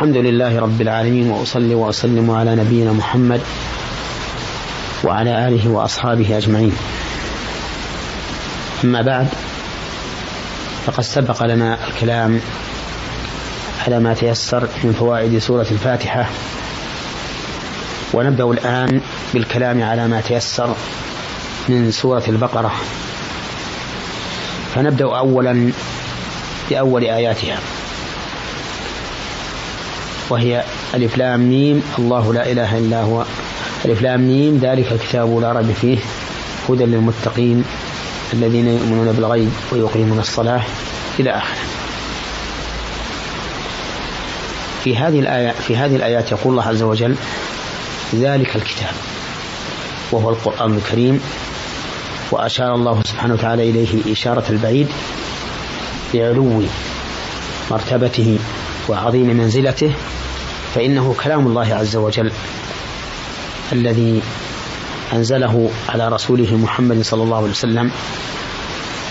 الحمد لله رب العالمين وأصلي وأسلم على نبينا محمد وعلى آله وأصحابه أجمعين. أما بعد فقد سبق لنا الكلام على ما تيسر من فوائد سورة الفاتحة. ونبدأ الآن بالكلام على ما تيسر من سورة البقرة. فنبدأ اولا بأول آياتها. وهي ألف لام ميم. الله لا إله إلا هو. ألف لام ميم ذلك الكتاب لا ريب فيه. هدى للمتقين الذين يؤمنون بالغيب ويقيمون الصلاة إلى آخره. في هذه الآية في هذه الآيات يقول الله عز وجل ذلك الكتاب وهو القرآن الكريم. وأشار الله سبحانه وتعالى إليه إشارة البعيد لعلو مرتبته وعظيم منزلته فإنه كلام الله عز وجل الذي أنزله على رسوله محمد صلى الله عليه وسلم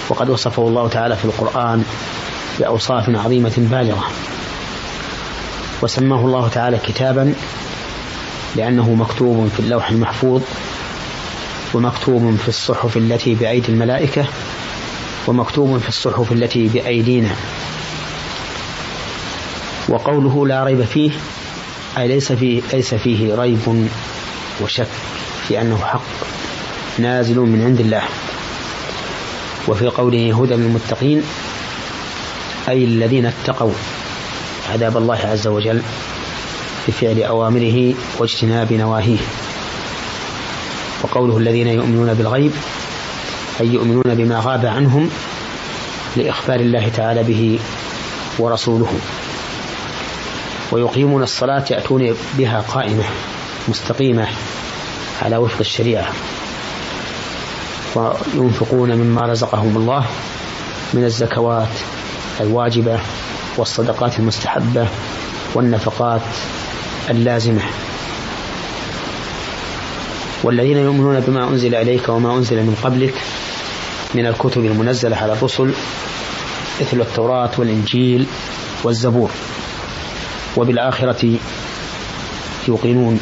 وقد وصفه الله تعالى في القرآن بأوصاف عظيمة بالغة. وسماه الله تعالى كتابا لأنه مكتوب في اللوح المحفوظ ومكتوب في الصحف التي بأيدي الملائكة ومكتوب في الصحف التي بأيدينا. وقوله لا ريب فيه أي ليس فيه ليس فيه ريب وشك في أنه حق نازل من عند الله. وفي قوله هدى للمتقين أي الذين اتقوا عذاب الله عز وجل بفعل أوامره واجتناب نواهيه. وقوله الذين يؤمنون بالغيب أي يؤمنون بما غاب عنهم لإخبار الله تعالى به ورسوله. ويقيمون الصلاة يأتون بها قائمة مستقيمة على وفق الشريعة. وينفقون مما رزقهم الله من الزكوات الواجبة والصدقات المستحبة والنفقات اللازمة. والذين يؤمنون بما أنزل إليك وما أنزل من قبلك من الكتب المنزلة على الرسل مثل التوراة والإنجيل والزبور. وبالآخرة يوقنون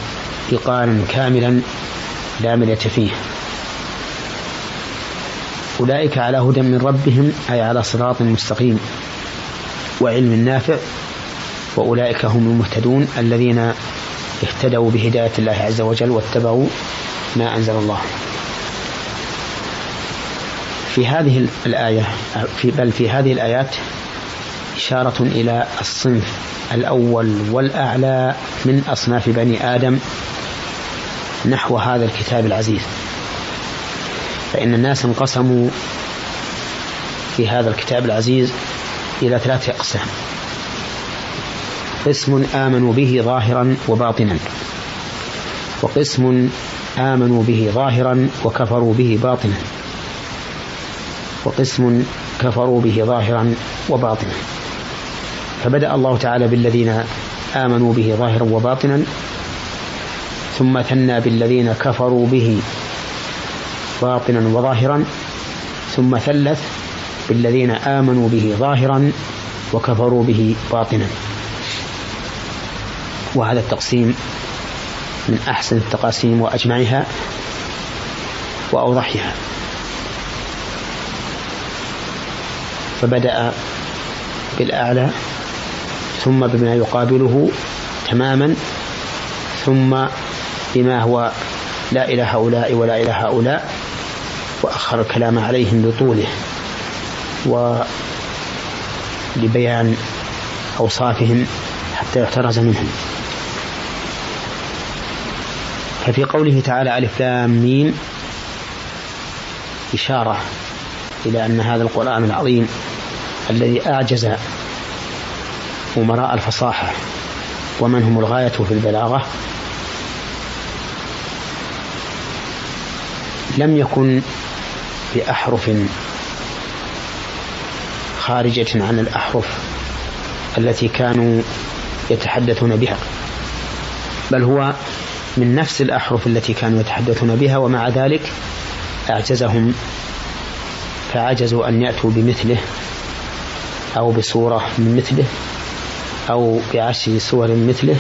إيقانا كاملا لا مرية فيه. أولئك على هدى من ربهم أي على صراط مستقيم وعلم نافع وأولئك هم المهتدون الذين اهتدوا بهداية الله عز وجل واتبعوا ما أنزل الله. في هذه الآية في بل في هذه الآيات إشارة إلى الصنف الأول والأعلى من أصناف بني آدم نحو هذا الكتاب العزيز. فإن الناس انقسموا في هذا الكتاب العزيز إلى ثلاثة أقسام. قسم آمنوا به ظاهرا وباطنا وقسم آمنوا به ظاهرا وكفروا به باطنا وقسم كفروا به ظاهرا وباطنا. فبدأ الله تعالى بالذين آمنوا به ظاهرا وباطنا ثم ثنى بالذين كفروا به باطنا وظاهرا ثم ثلث بالذين آمنوا به ظاهرا وكفروا به باطنا. وهذا التقسيم من أحسن التقاسيم وأجمعها وأوضحها. فبدأ بالأعلى ثم بما يقابله تماما ثم بما هو لا إلى هؤلاء ولا إلى هؤلاء وأخر الكلام عليهم لطوله ولبيان أوصافهم حتى يحترز منهم. ففي قوله تعالى ألف لام ميم إشارة إلى أن هذا القرآن العظيم الذي أعجز أمراء الفصاحة. ومن هم الغاية في البلاغة؟ لم يكن بأحرف خارجة عن الأحرف التي كانوا يتحدثون بها بل هو من نفس الأحرف التي كانوا يتحدثون بها ومع ذلك أعجزهم فعجزوا أن يأتوا بمثله أو بصورة من مثله. أو بعشر سور مثله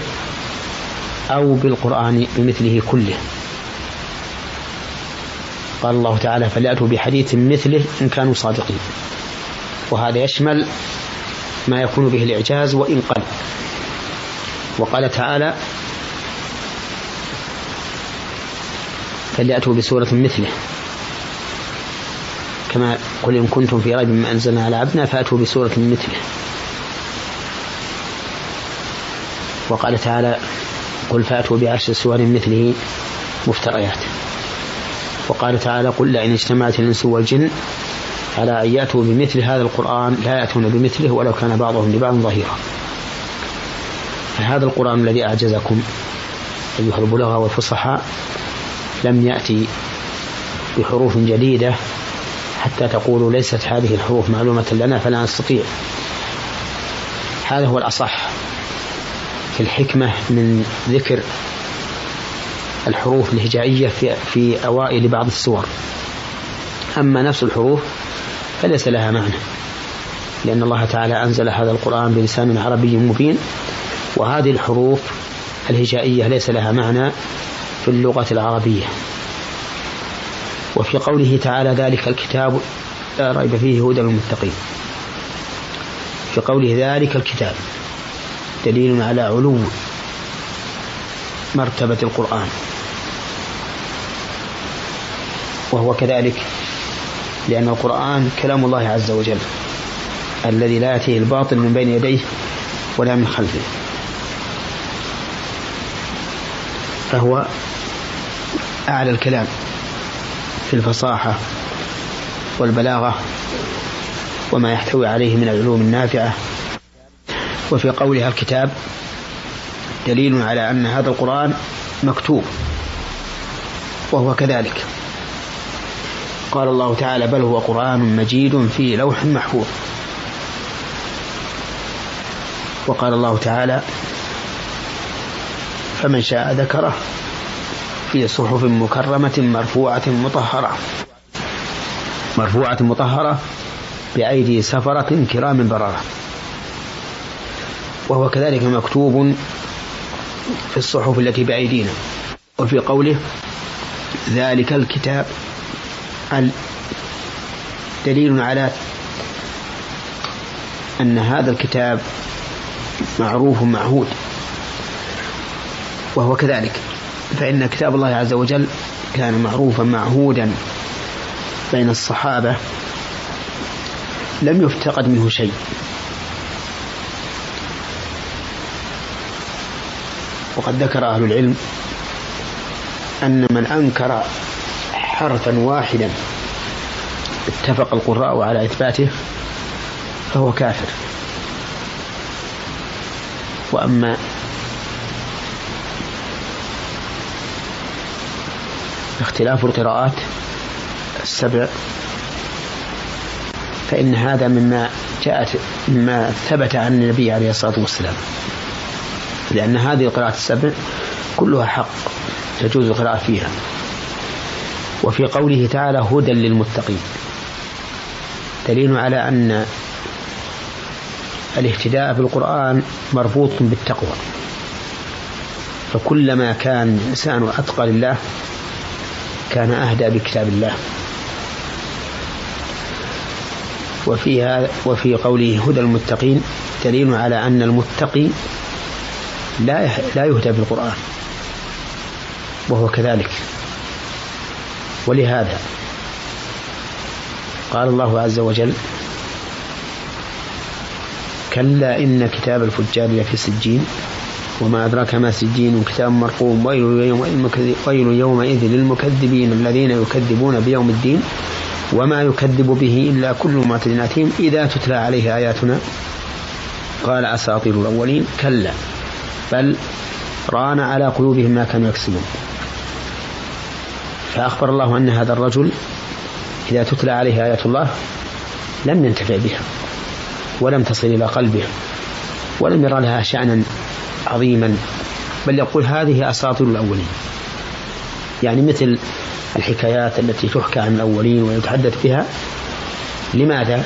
أو بالقرآن بمثله كله. قال الله تعالى فليأتوا بحديث مثله إن كانوا صادقين. وهذا يشمل ما يكون به الإعجاز وإن قل. وقال تعالى فليأتوا بسورة مثله. كما قل إن كنتم في ريب مما أنزلنا على عبدنا فأتوا بسورة مثله. وقال تعالى قل فأتوا بعشر سور مثله مفتريات. وقال تعالى قل لئن اجتمعت الإنس والجن على أن يأتوا بمثل هذا القرآن؟ لا يأتون بمثله ولو كان بعضهم لبعض ظهيرا. فهذا القرآن الذي أعجزكم أيها البلغاء والفصحاء لم يأتي بحروف جديدة حتى تقولوا ليست هذه الحروف معلومة لنا فلا نستطيع. هذا هو الأصح. في الحكمة من ذكر الحروف الهجائية في, في أوائل بعض السور. أما نفس الحروف فليس لها معنى لأن الله تعالى أنزل هذا القرآن بلسان عربي مبين وهذه الحروف الهجائية ليس لها معنى في اللغة العربية. وفي قوله تعالى ذلك الكتاب لا ريب فيه هدى للمتقين. في قوله ذلك الكتاب دليل على علو مرتبة القرآن. وهو كذلك لأن القرآن كلام الله عز وجل الذي لا يأتيه الباطل من بين يديه ولا من خلفه. فهو أعلى الكلام في الفصاحة والبلاغة وما يحتوي عليه من العلوم النافعة. وفي قولها الكتاب دليل على أن هذا القرآن مكتوب وهو كذلك. قال الله تعالى بل هو قرآن مجيد في لوح محفوظ. وقال الله تعالى فمن شاء ذكره في صحف مكرمة مرفوعة مطهرة. مرفوعة مطهرة بأيدي سفرة كرام بررة. وهو كذلك مكتوب في الصحف التي بأيدينا. وفي قوله ذلك الكتاب دليل على أن هذا الكتاب معروف معهود. وهو كذلك. فإن كتاب الله عز وجل كان معروفا معهودا بين الصحابة لم يفتقد منه شيء. وقد ذكر أهل العلم أن من أنكر حرفا واحدا اتفق القراء على إثباته فهو كافر. وأما اختلاف القراءات السبع فإن هذا مما جاءت مما ثبت عن النبي عليه الصلاة والسلام. لأن هذه القراءات السبع كلها حق تجوز القراءة فيها. وفي قوله تعالى هدى للمتقين. دليل على أن الاهتداء بالقرآن مربوط بالتقوى. فكلما كان الإنسان أتقى لله كان أهدى بكتاب الله. وفيها وفي قوله هدى المتقين دليل على أن المتقي لا لا يهدى بالقرآن. وهو كذلك. ولهذا قال الله عز وجل كلا إن كتاب الفجار لفي سجين وما أدراك ما سجين كتاب مرقوم ويل يومئذ للمكذبين الذين يكذبون بيوم الدين وما يكذب به إلا كل معتد أثيم إذا تتلى عليه آياتنا. قال أساطير الأولين كلا. بل ران على قلوبهم ما كانوا يكسبون. فأخبر الله أن هذا الرجل إذا تتلى عليه آيات الله لم ينتفع بها ولم تصل إلى قلبه ولم يرى لها شأنا عظيما بل يقول هذه أساطير الأولين. يعني مثل الحكايات التي تحكى عن الأولين ويتحدث بها. لماذا؟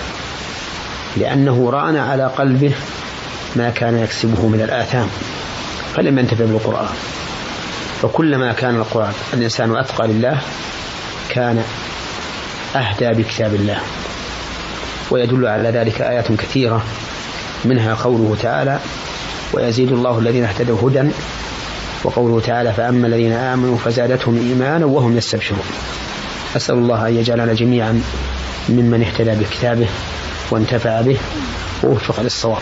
لأنه ران على قلبه ما كان يكسبه من الآثام. فلم ينتفع بالقرآن. فكلما كان القرآن الإنسان أتقى لله كان أهدى بكتاب الله. ويدل على ذلك آيات كثيرة منها قوله تعالى ويزيد الله الذين اهتدوا هدى. وقوله تعالى فأما الذين آمنوا فزادتهم إيمانا وهم يستبشرون. أسأل الله أن يجعلنا جميعا ممن اهتدى بكتابه وانتفع به ووفق للصواب.